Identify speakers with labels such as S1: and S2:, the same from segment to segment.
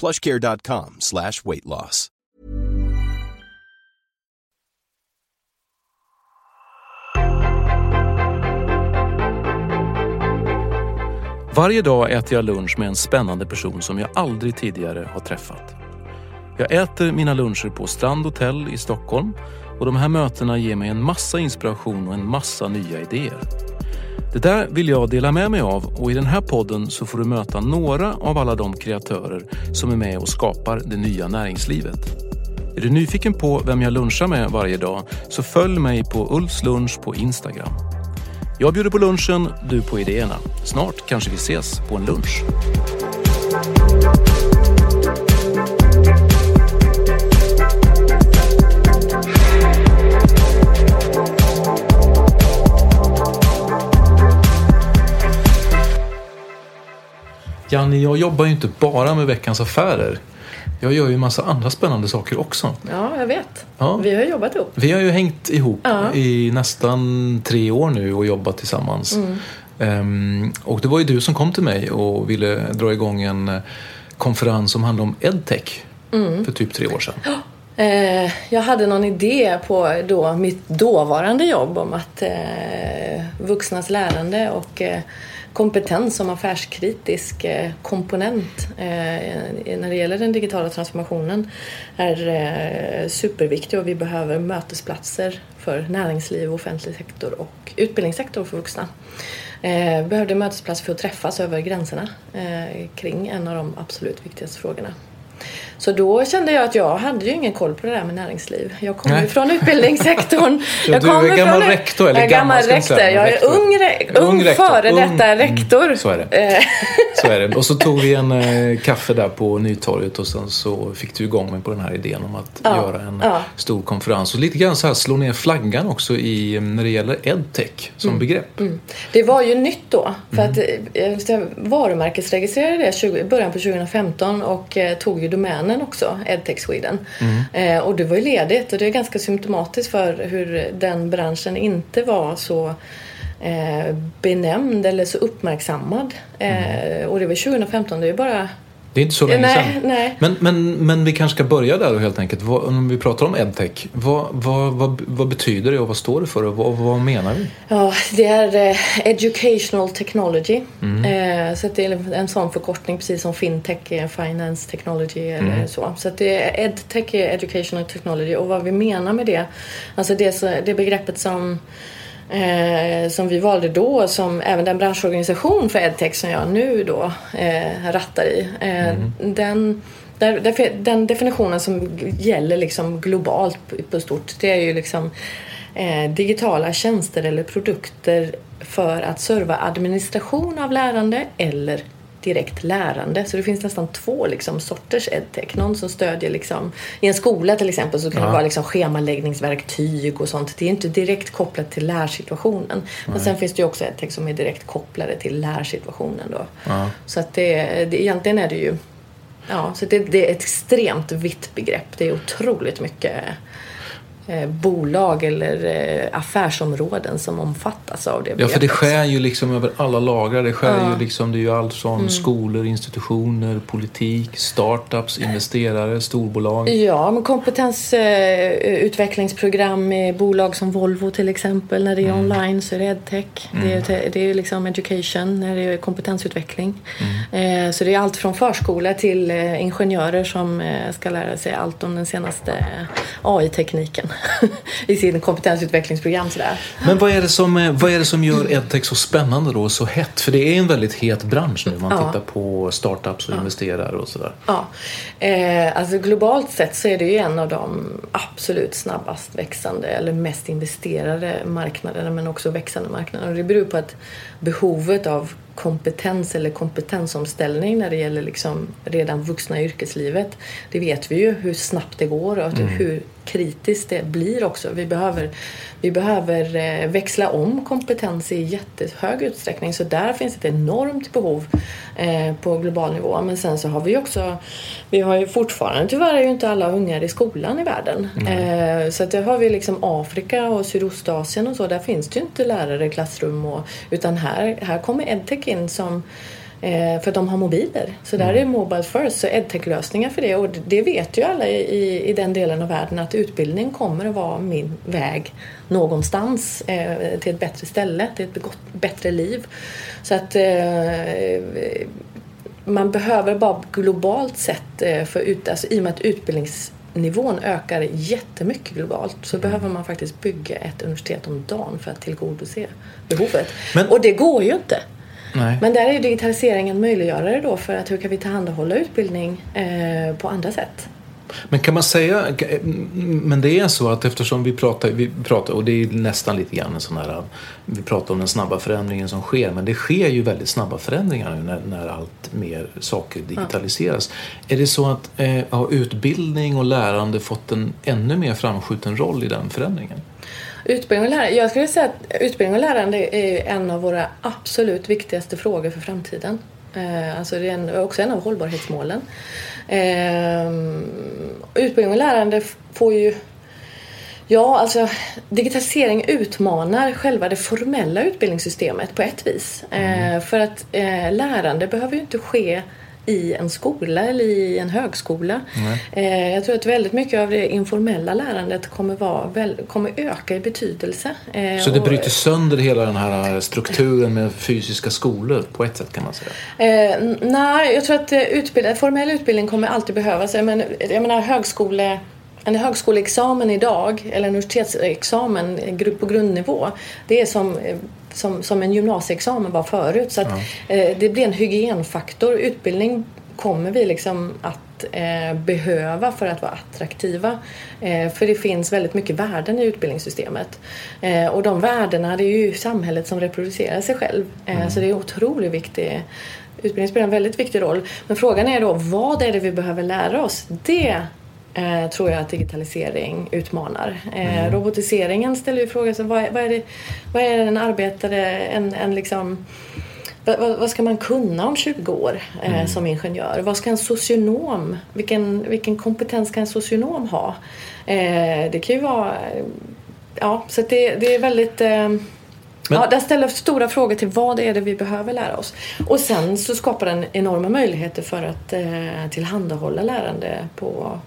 S1: plushcare.com slash weight loss.
S2: Varje dag äter jag lunch med en spännande person som jag aldrig tidigare har träffat. Jag äter mina luncher på Strand Hotel i Stockholm och de här mötena ger mig en massa inspiration och en massa nya idéer. Det där vill jag dela med mig av och i den här podden så får du möta några av alla de kreatörer som är med och skapar det nya näringslivet. Är du nyfiken på vem jag lunchar med varje dag så följ mig på Ulfs lunch på Instagram. Jag bjuder på lunchen, du på idéerna. Snart kanske vi ses på en lunch. Janni, jag jobbar ju inte bara med Veckans Affärer. Jag gör ju en massa andra spännande saker också.
S3: Ja, jag vet.
S2: Ja.
S3: Vi har jobbat ihop.
S2: Vi har ju hängt ihop
S3: Ja.
S2: i nästan tre år nu och jobbat tillsammans.
S3: Mm.
S2: Ehm, och det var ju du som kom till mig och ville dra igång en eh, konferens som handlade om edtech
S3: Mm.
S2: för typ tre år sedan.
S3: Eh, jag hade någon idé på då, mitt dåvarande jobb om att eh, vuxnas lärande och eh, kompetens som affärskritisk eh, komponent eh, när det gäller den digitala transformationen är eh, superviktig och vi behöver mötesplatser för näringsliv, offentlig sektor och utbildningssektor för vuxna. Vi behövde mötesplatser för att träffas över gränserna kring en av de absolut viktigaste frågorna. Så då kände jag att jag hade ju ingen koll på det där med näringsliv. Jag kommer ju från utbildningssektorn.
S2: Ja,
S3: jag
S2: du är gammal
S3: från-
S2: rektor, eller
S3: jag är gammal
S2: gammal jag
S3: rektor. Jag är
S2: rektor.
S3: ung, re- ung,
S2: Ung rektor.
S3: före
S2: Ung.
S3: detta
S2: Mm,
S3: rektor.
S2: så är det.
S3: Eh,
S2: Så är det. Och så tog vi en eh, kaffe där på Nytorget och sen så fick du igång mig på den här idén om att
S3: Ja,
S2: göra en
S3: ja.
S2: stor konferens. Och lite grann så här slå ner flaggan också i, när det gäller edtech som begrepp.
S3: Det var ju nytt då. För
S2: Mm.
S3: att eh, jag varumärkesregistrerade det 20, i början på 2015 och eh, tog ju domänen också, Edtech Sweden.
S2: Mm.
S3: Eh, och det var ju ledigt och det är ganska symptomatiskt för hur den branschen inte var så eh, benämnd eller så uppmärksammad. Eh, och det var 2015, det är ju bara...
S2: Det är inte så länge
S3: nej,
S2: sedan.
S3: nej.
S2: Men, men, men vi kanske ska börja där då helt enkelt. Vad, om vi pratar om edtech, vad, vad, vad, vad betyder det och vad står det för och vad, vad menar vi?
S3: Ja, det är eh, Educational Technology. Eh, så det är en sån förkortning precis som Fintech är Finance Technology eller så. Så att det är EdTech är Educational Technology och vad vi menar med det, alltså det, så- det begreppet som Eh, som vi valde då, som även den branschorganisation för EdTech som jag nu då eh, rattar i. Eh, den, där, därför- den definitionen som gäller liksom globalt på, på stort, det är ju liksom eh, digitala tjänster eller produkter för att serva administration av lärande eller direkt lärande. Så det finns nästan två liksom, sorters edtech. Någon som stödjer liksom, i en skola till exempel så kan det vara liksom schemaläggningsverktyg och sånt. Det är inte direkt kopplat till lärsituationen. Men sen finns det ju också edtech som är direkt kopplade till lärsituationen då. Så att det, det, egentligen är det ju Ja, så det, det är ett extremt vitt begrepp. Det är otroligt mycket bolag eller eh, affärsområden som omfattas av det
S2: Ja, för det skär ju liksom över alla lagar. Det skär
S3: Ja.
S2: ju liksom, det är ju allt från skolor, institutioner, politik, startups, investerare, storbolag.
S3: Ja, men kompetensutvecklingsprogram i bolag som Volvo till exempel. När det är online så är det edtech. Det är, te- det är liksom education, när det är kompetensutveckling. Eh, så det är allt från förskola till eh, ingenjörer som eh, ska lära sig allt om den senaste AI-tekniken i sin kompetensutvecklingsprogram. Sådär.
S2: Men vad är, det som, eh, vad är det som gör edtech så spännande då, så hett? För det är en väldigt het bransch nu. Man
S3: Ja.
S2: tittar på startups och investerare och sådär.
S3: Ja, eh, alltså globalt sett så är det ju en av de absolut snabbast växande eller mest investerade marknaderna men också växande marknaderna. Och det beror på att behovet av kompetens eller kompetensomställning när det gäller liksom redan vuxna i yrkeslivet. Det vet vi ju hur snabbt det går och att hur kritiskt det blir också. Vi behöver, vi behöver eh, växla om kompetens i jättehög utsträckning så där finns ett enormt behov eh, på global nivå. Men sen så har vi också, vi har ju fortfarande, tyvärr är ju inte alla ungar i skolan i världen. Eh, så att där har vi liksom Afrika och Sydostasien och så, där finns det ju inte lärare i klassrum och, utan här, här kommer edtech in som Eh, för de har mobiler. Så där är mobile first, så edtech-lösningar för det. Och det vet ju alla i, i, den delen av världen att utbildning kommer att vara min väg någonstans eh, till ett bättre ställe, till ett begott, bättre liv. Så att eh, man behöver bara globalt sett, eh, för ut, alltså, i och med att utbildningsnivån ökar jättemycket globalt så behöver man faktiskt bygga ett universitet om dagen för att tillgodose behovet.
S2: Men-
S3: Och det går ju inte.
S2: Nej.
S3: Men där är ju digitaliseringen möjliggörare då för att hur kan vi tillhandahålla utbildning eh, på andra sätt?
S2: Men kan man säga, men det är så att eftersom vi pratar, vi pratar och det är nästan lite grann en sån här, vi pratar om den snabba förändringen som sker, men det sker ju väldigt snabba förändringar nu när, när allt mer saker digitaliseras. Är det så att eh, har utbildning och lärande fått en ännu mer framskjuten roll i den förändringen?
S3: Utbildning och lärande. Jag skulle säga att utbildning och lärande är en av våra absolut viktigaste frågor för framtiden. Eh, Alltså det är en, också en av hållbarhetsmålen. Eh, Utbildning och lärande får ju Ja, alltså digitalisering utmanar själva det formella utbildningssystemet på ett vis. Eh, för att eh, lärande behöver ju inte ske i en skola eller i en högskola. Eh, jag tror att väldigt mycket av det informella lärandet kommer, vara, kommer öka i betydelse. Eh,
S2: Så det bryter sönder hela den här strukturen med fysiska skolor på ett sätt kan man säga.
S3: Eh, nej, jag tror att eh, utbild- formell utbildning kommer alltid behövas. Jag menar, jag menar högskole, en högskoleexamen idag, eller en universitetsexamen eh, på grundnivå, det är som, eh, som, som en gymnasieexamen var förut. Så att, eh, det blir en hygienfaktor. Utbildning kommer vi liksom att eh, behöva för att vara attraktiva. Eh, för det finns väldigt mycket värden i utbildningssystemet. Eh, och de värdena, det är ju samhället som reproducerar sig själv. Eh, Så det är otroligt viktigt. Utbildning spelar en väldigt viktig roll. Men frågan är då, vad är det vi behöver lära oss? Det eh, tror jag att digitalisering utmanar. Eh, Robotiseringen ställer ju frågan, så vad, är- vad, är det, vad är en arbetare, en, en liksom vad, vad ska man kunna om 20 år eh, som ingenjör? Vad ska en socionom, vilken, vilken kompetens ska en socionom ha? Eh, det kan ju vara, ja, så det, det är väldigt eh, Ja, den ställer stora frågor till vad är det vi behöver lära oss. Och sen så skapar den enorma möjligheter för att eh, tillhandahålla lärande på,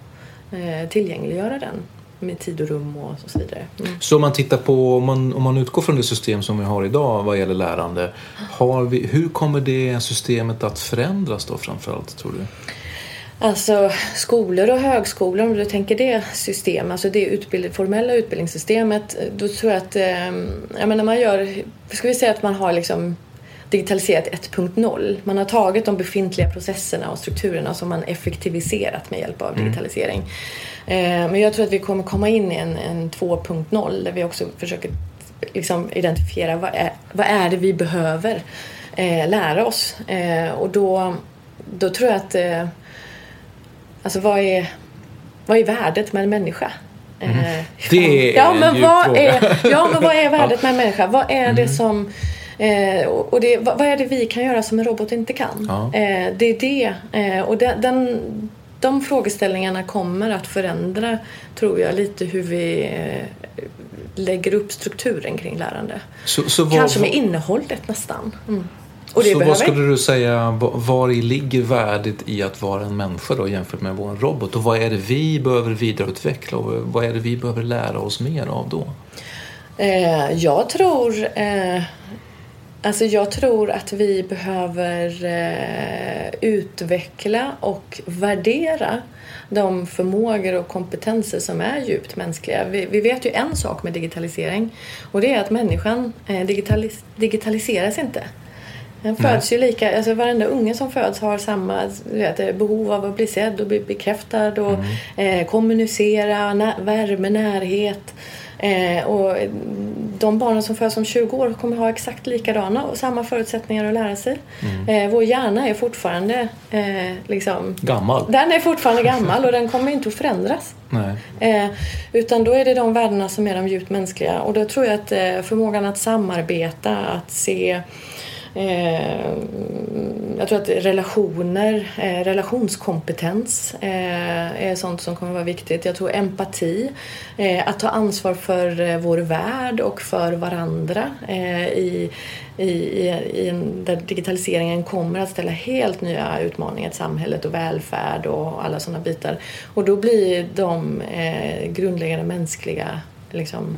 S3: tillgängliggöra den med tid och rum och så vidare. Mm.
S2: Så om man tittar på, om man, om man utgår från det system som vi har idag vad gäller lärande, har vi, hur kommer det systemet att förändras då framförallt tror du?
S3: Alltså skolor och högskolor, om du tänker det system, alltså det utbild, formella utbildningssystemet, då tror jag att, eh, jag menar man gör, ska vi säga att man har liksom digitaliserat 1.0. Man har tagit de befintliga processerna och strukturerna som man effektiviserat med hjälp av digitalisering. Eh, men jag tror att vi kommer komma in i en, en 2.0 där vi också försöker liksom identifiera vad är, vad är det vi behöver eh, lära oss. Eh, och då, då tror jag att Alltså vad är, vad är värdet med en människa?
S2: Mm. Det är
S3: ja,
S2: en
S3: men vad
S2: fråga.
S3: är, ja, men vad är värdet med en människa? Vad är det som... Eh, och det, vad vad är det vi kan göra som en robot inte kan?
S2: Ja.
S3: Eh, det är det. Eh, och den, den, de frågeställningarna kommer att förändra, tror jag, lite hur vi eh, lägger upp strukturen kring lärande.
S2: Så, så
S3: Kanske med innehållet nästan. Mm.
S2: Och det så vad skulle du säga, var ligger värdet i att vara en människa då jämfört med vår robot? Och vad är det vi behöver vidareutveckla och vad är det vi behöver lära oss mer av då?
S3: Eh, jag tror eh, Alltså jag tror att vi behöver eh, utveckla och värdera de förmågor och kompetenser som är djupt mänskliga. Vi, vi, vet ju en sak med digitalisering och det är att människan eh, digitalis digitaliseras inte. Den föds ju lika, alltså varenda unge som föds har samma vet, behov av att bli sedd och bli bekräftad och mm. eh, kommunicera, när, värme, närhet. Eh, och de barnen som föds om 20 år kommer ha exakt likadana och samma förutsättningar att lära sig. Mm. Eh, vår hjärna är fortfarande eh, liksom,
S2: gammal.
S3: Den är fortfarande gammal och den kommer inte att förändras. Eh, utan då är det de värdena som är de djupt mänskliga och då tror jag att eh, förmågan att samarbeta, att se Eh, jag tror att relationer, eh, relationskompetens eh, är sånt som kommer vara viktigt. Jag tror empati, eh, att ta ansvar för eh, vår värld och för varandra eh, i, i, i en, där digitaliseringen kommer att ställa helt nya utmaningar till samhället och välfärd och alla sådana bitar. Och då blir de eh, grundläggande mänskliga liksom,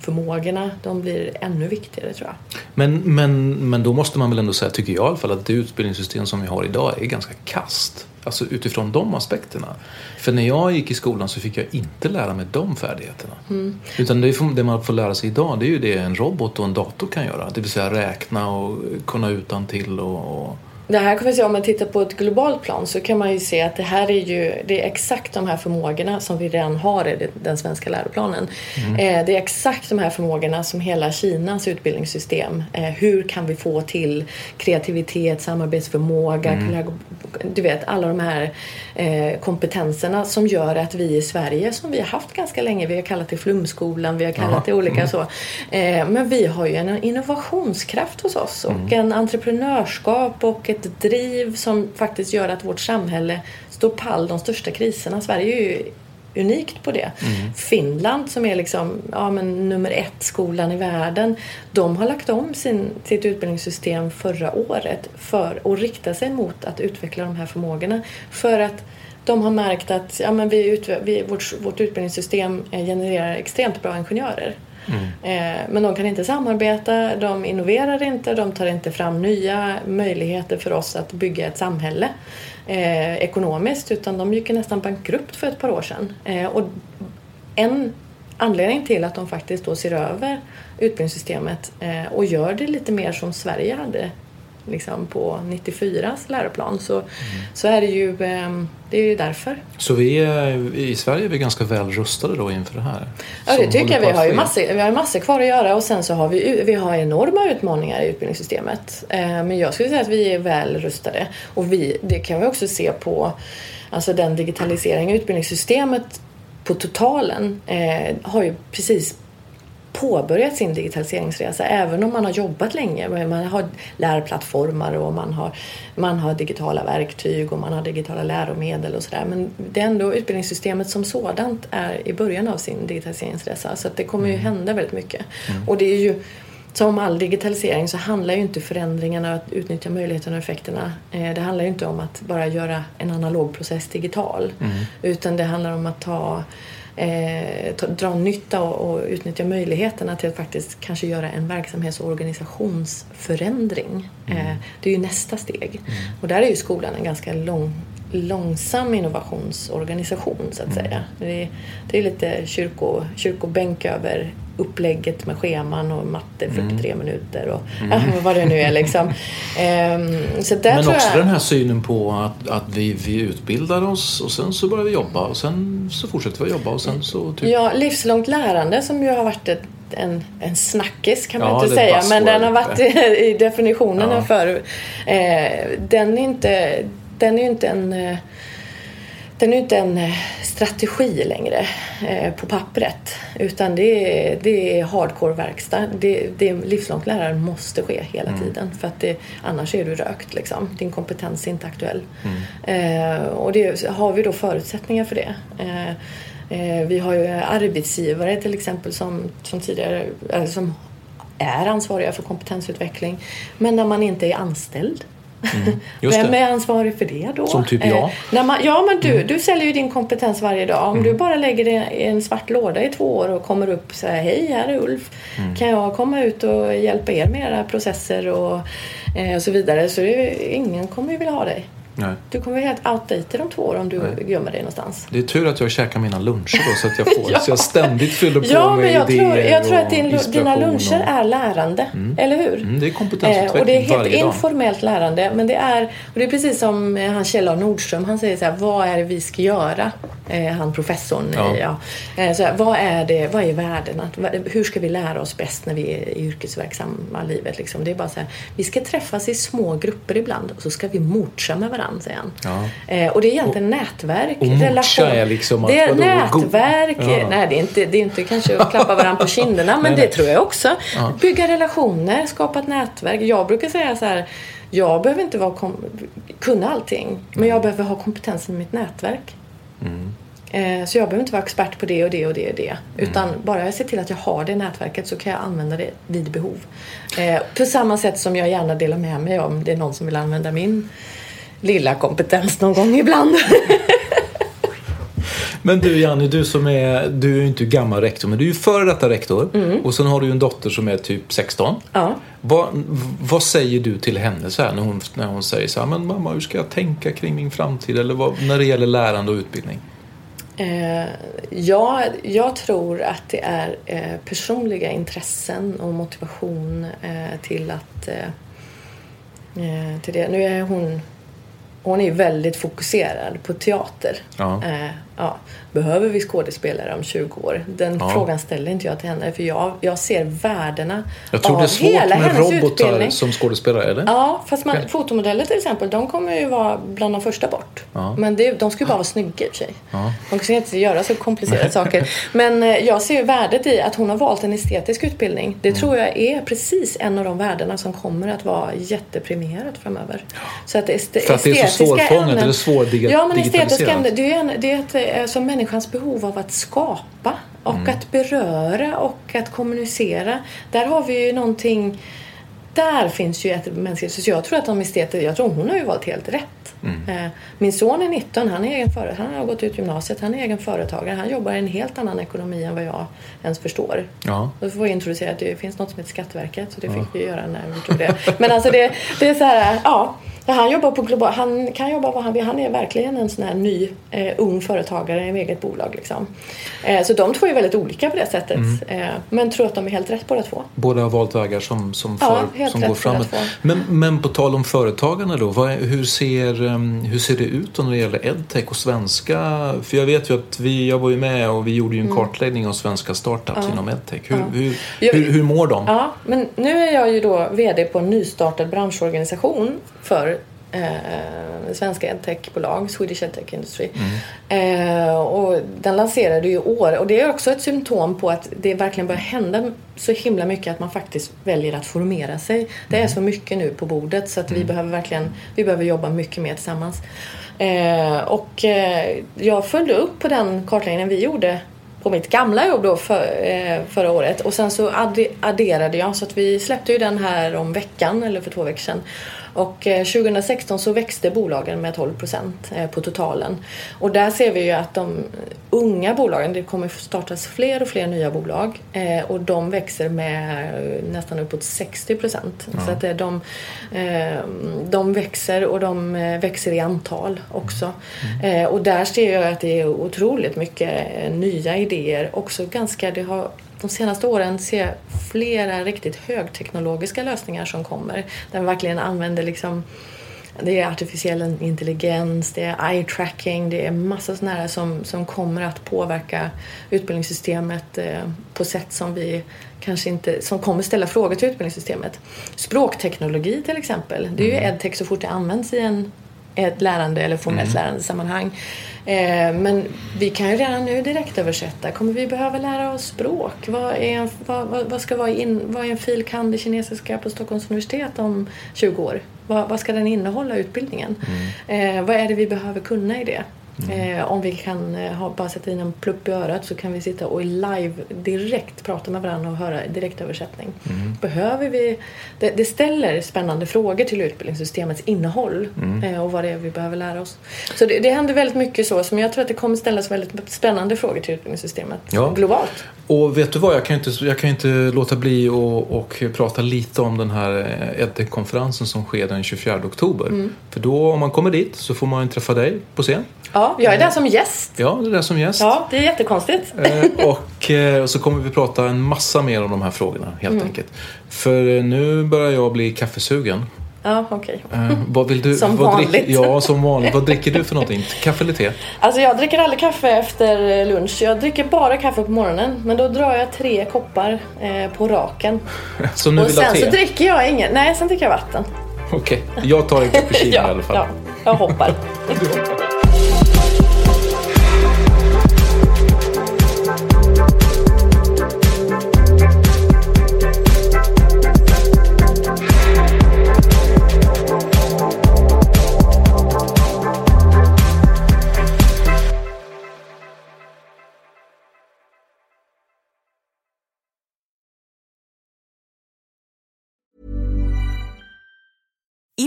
S3: förmågorna de blir ännu viktigare tror jag.
S2: Men, men, men då måste man väl ändå säga, tycker jag i alla fall, att det utbildningssystem som vi har idag är ganska kast. Alltså utifrån de aspekterna. För när jag gick i skolan så fick jag inte lära mig de färdigheterna. Mm. Utan det, det, man får lära sig idag det är ju det en robot och en dator kan göra. Det vill säga räkna och kunna utan till och, och
S3: det här kan vi se om man tittar på ett globalt plan så kan man ju se att det här är ju det är exakt de här förmågorna som vi redan har i den svenska läroplanen. Mm. Eh, det är exakt de här förmågorna som hela Kinas utbildningssystem. Eh, hur kan vi få till kreativitet, samarbetsförmåga, mm. du vet alla de här eh, kompetenserna som gör att vi i Sverige, som vi har haft ganska länge, vi har kallat det flumskolan, vi har kallat Aha. det olika mm. så. Men vi har ju en innovationskraft hos oss och mm. en entreprenörskap och ett ett driv som faktiskt gör att vårt samhälle står pall de största kriserna. Sverige är ju unikt på det. Mm. Finland som är liksom, ja, men nummer ett skolan i världen. De har lagt om sin, sitt utbildningssystem förra året för att rikta sig mot att utveckla de här förmågorna. För att de har märkt att ja, men vi, vi, vårt, vårt utbildningssystem genererar extremt bra ingenjörer. Mm. Men de kan inte samarbeta, de innoverar inte, de tar inte fram nya möjligheter för oss att bygga ett samhälle eh, ekonomiskt utan de gick nästan bankrupt för ett par år sedan. Eh, och en anledning till att de faktiskt då ser över utbildningssystemet eh, och gör det lite mer som Sverige hade liksom på 94s läroplan så, mm. så är det ju ehm, det är ju därför.
S2: Så vi är, i Sverige är vi ganska väl rustade då inför det här?
S3: Ja det tycker jag. Vi har ju massor, vi har massor kvar att göra och sen så har vi, vi har enorma utmaningar i utbildningssystemet. Eh, men jag skulle säga att vi är väl rustade och vi, det kan vi också se på alltså den digitalisering av utbildningssystemet på totalen eh, har ju precis påbörjat sin digitaliseringsresa även om man har jobbat länge. Man har lärplattformar och man har, man har digitala verktyg och man har digitala läromedel och sådär. Men det är ändå utbildningssystemet som sådant är i början av sin digitaliseringsresa så det kommer ju mm. hända väldigt mycket. Mm. Och det är ju som all digitalisering så handlar ju inte förändringarna att utnyttja möjligheterna och effekterna. Eh, det handlar ju inte om att bara göra en analog process digital. Mm. Utan det handlar om att ta eh, dra nytta och, och, utnyttja möjligheterna till att faktiskt kanske göra en verksamhets och organisationsförändring. Mm. Eh, det är ju nästa steg. Mm. Och där är ju skolan en ganska lång, långsam innovationsorganisation så att mm. säga. Det är, det är lite kyrko, kyrkobänk över upplägget med scheman och matte 43 mm. minuter och mm. vad det nu är liksom. Um,
S2: så där Men också jag... den här synen på att, att vi, vi utbildar oss och sen så börjar vi jobba och sen så fortsätter vi jobba och sen så...
S3: Typ... Ja, livslångt lärande som ju har varit ett en, en snackis kan man ja, inte säga, men den har varit i definitionerna ja. för. Eh, den är inte, den är inte en eh, den är inte en eh, strategi längre eh, på pappret utan det är, det är hardcore verkstad. Det, det livslångt lärare måste ske hela mm. tiden för att det, annars är du rökt. Liksom. Din kompetens är inte aktuell. Mm. Eh, och det har vi då förutsättningar för det. Eh, eh vi har ju arbetsgivare till exempel som, som tidigare som är ansvariga för kompetensutveckling men när man inte är anställd Mm, Vem är ansvarig för det då?
S2: Som typ jag. Eh,
S3: när man, ja, men du, mm. du säljer ju din kompetens varje dag. Om mm. du bara lägger det i en svart låda i två år och kommer upp och säger hej, här är Ulf. Mm. Kan jag komma ut och hjälpa er med era processer och, eh, så vidare. Så det, ingen kommer ju vilja ha dig. Nej. Du kommer vara helt outdated om två år om du Nej. gömmer dig någonstans.
S2: Det är tur att jag käkar mina luncher då så att jag får ja. så jag ständigt fyller på
S3: ja, med men jag idéer tror, Jag tror att din, dina luncher och... är lärande, mm. eller hur?
S2: Mm, det är kompetensutveckling eh,
S3: Och det är helt informellt lärande. Men det är, och det är precis som eh, han Kjell A Nordström, han säger så här, vad är det vi ska göra? Eh, han professorn. Ja. ja. Eh, så här, vad, är det, vad är värdena? Hur ska vi lära oss bäst när vi är i yrkesverksamma livet? Liksom? Det är bara så här, vi ska träffas i små grupper ibland och så ska vi morsa med varandra, säger han. Ja. Eh, och det är egentligen och, nätverk.
S2: Och relation. är liksom
S3: Det är nätverk. Ja. Nej, det är, inte, det är inte kanske att klappa varandra på kinderna, men nej, det nej. tror jag också. Bygga relationer, skapa ett nätverk. Jag brukar säga så här jag behöver inte vara kunna allting, men jag behöver ha kompetensen i mitt nätverk. Mm. Eh, så jag behöver inte vara expert på det och det och det och det. Utan mm. bara jag ser till att jag har det nätverket så kan jag använda det vid behov. Eh, på samma sätt som jag gärna delar med mig om det är någon som vill använda min lilla kompetens någon gång ibland.
S2: Men du Janni, du som är, du är ju inte gammal rektor, men du är ju före detta rektor. Mm. Och sen har du ju en dotter som är typ 16.
S3: Ja.
S2: Vad, vad säger du till henne så här, när, hon, när hon säger så här, men mamma hur ska jag tänka kring min framtid? Eller vad, när det gäller lärande och utbildning?
S3: Eh, ja, jag tror att det är eh, personliga intressen och motivation eh, till att eh, eh, till det. Nu är hon hon är väldigt fokuserad på teater. Ja. Ja, behöver vi skådespelare om 20 år? Den ja. frågan ställer inte jag till henne för jag, jag ser värdena
S2: Jag tror det är svårt med robotar utbildning. som skådespelare, eller?
S3: Ja, fast man, fotomodeller till exempel, de kommer ju vara bland de första bort. Ja. Men det, de ska ju bara vara snygga i och för sig. Ja. De ska inte göra så komplicerade saker. Men eh, jag ser ju värdet i att hon har valt en estetisk utbildning. Det mm. tror jag är precis en av de värdena som kommer att vara jättepremierat framöver.
S2: Så att est- för att det är så svårfångat eller svårdigitaliserat?
S3: Ja, men estetiska ämnen, det är, en, det är ett, alltså människans behov av att skapa och mm. att beröra och att kommunicera. Där har vi ju någonting där finns ju ett mänskligt... Så jag tror att de esteter, jag tror hon har ju valt helt rätt. Mm. Eh, min son är 19, han, är egen före, han har gått ut gymnasiet, han är egen företagare. Han jobbar i en helt annan ekonomi än vad jag ens förstår. Ja. Då får jag introducera att det finns något som heter Skatteverket, så det fick ja. vi göra när vi tog det. Men alltså det, det är så här, ja. Han jobbar på global, han kan jobba vad han vill. Han är verkligen en sån här ny eh, ung företagare i eget bolag. Liksom. Eh, så de två är väldigt olika på det sättet. Mm. Eh, men tror att de är helt rätt båda två.
S2: Båda har valt vägar som, som, för, ja, som går framåt. Men, men på tal om företagarna då. Vad, hur, ser, um, hur ser det ut då när det gäller edtech och svenska? För jag vet ju att vi, jag var ju med och vi gjorde ju en mm. kartläggning av svenska startups ja. inom edtech. Hur, ja. hur, hur, hur mår de?
S3: Ja, men nu är jag ju då VD på en nystartad branschorganisation för eh, svenska edtechbolag, Swedish Edtech Industry. Mm. Eh, och den lanserade ju i år och det är också ett symptom på att det verkligen börjar hända så himla mycket att man faktiskt väljer att formera sig. Det är mm. så mycket nu på bordet så att vi mm. behöver verkligen vi behöver jobba mycket mer tillsammans. Eh, och eh, jag följde upp på den kartläggningen vi gjorde på mitt gamla jobb då för, eh, förra året och sen så adderade jag så att vi släppte ju den här om veckan eller för två veckor sedan. Och 2016 eh, så växte bolagen med 12 procent eh, på totalen. Och där ser vi ju att de unga bolagen, det kommer startas fler och fler nya bolag eh, och de växer med nästan uppåt 60 procent. Så att de, de växer och de växer i antal också. Mm. Och där ser jag att det är otroligt mycket nya idéer. Också ganska, det har de senaste åren ser jag flera riktigt högteknologiska lösningar som kommer. Där man verkligen använder liksom det är artificiell intelligens, det är eye tracking, det är massa sådana här som, som kommer att påverka utbildningssystemet eh, på sätt som vi kanske inte, som kommer ställa frågor till utbildningssystemet. Språkteknologi till exempel, det är ju mm. edtech så fort det används i en ett lärande eller formellt mm. lärandesammanhang. Eh, men vi kan ju redan nu direkt översätta. Kommer vi behöva lära oss språk? Vad, är en, vad, vad, ska vara in, vad är en fil. kand. i kinesiska på Stockholms universitet om 20 år? Vad, vad ska den innehålla, utbildningen? Mm. Eh, vad är det vi behöver kunna i det? Mm. Eh, om vi kan eh, ha, bara sätta in en plupp i örat så kan vi sitta och live direkt prata med varandra och höra direktöversättning. Mm. Behöver vi... Det, det, ställer spännande frågor till utbildningssystemets innehåll mm. eh, och vad det är vi behöver lära oss. Så det, det händer väldigt mycket så som jag tror att det kommer ställas väldigt spännande frågor till utbildningssystemet ja. globalt.
S2: Och vet du vad, jag kan inte, jag kan inte låta bli att och prata lite om den här eh, EdTech-konferensen som sker den 24 oktober. Mm. För då om man kommer dit så får man träffa dig på scen.
S3: Ja, jag är där som gäst.
S2: Ja, du är där som gäst.
S3: Ja, det är jättekonstigt.
S2: Eh, och, eh, och så kommer vi prata en massa mer om de här frågorna helt mm. enkelt. För nu börjar jag bli kaffesugen.
S3: Ja, okej.
S2: Okay. Vad vill du?
S3: Som
S2: vad
S3: vanligt.
S2: Drick, ja, som vanligt. vad dricker du för någonting? Kaffe eller te?
S3: Alltså jag dricker aldrig kaffe efter lunch. Jag dricker bara kaffe på morgonen. Men då drar jag tre koppar eh, på raken.
S2: Så nu
S3: Och
S2: vill
S3: sen
S2: ha te?
S3: så dricker jag ingen. Nej, sen dricker jag vatten.
S2: Okej, okay. jag tar en cappuccino
S3: ja,
S2: i alla fall.
S3: Ja, jag hoppar.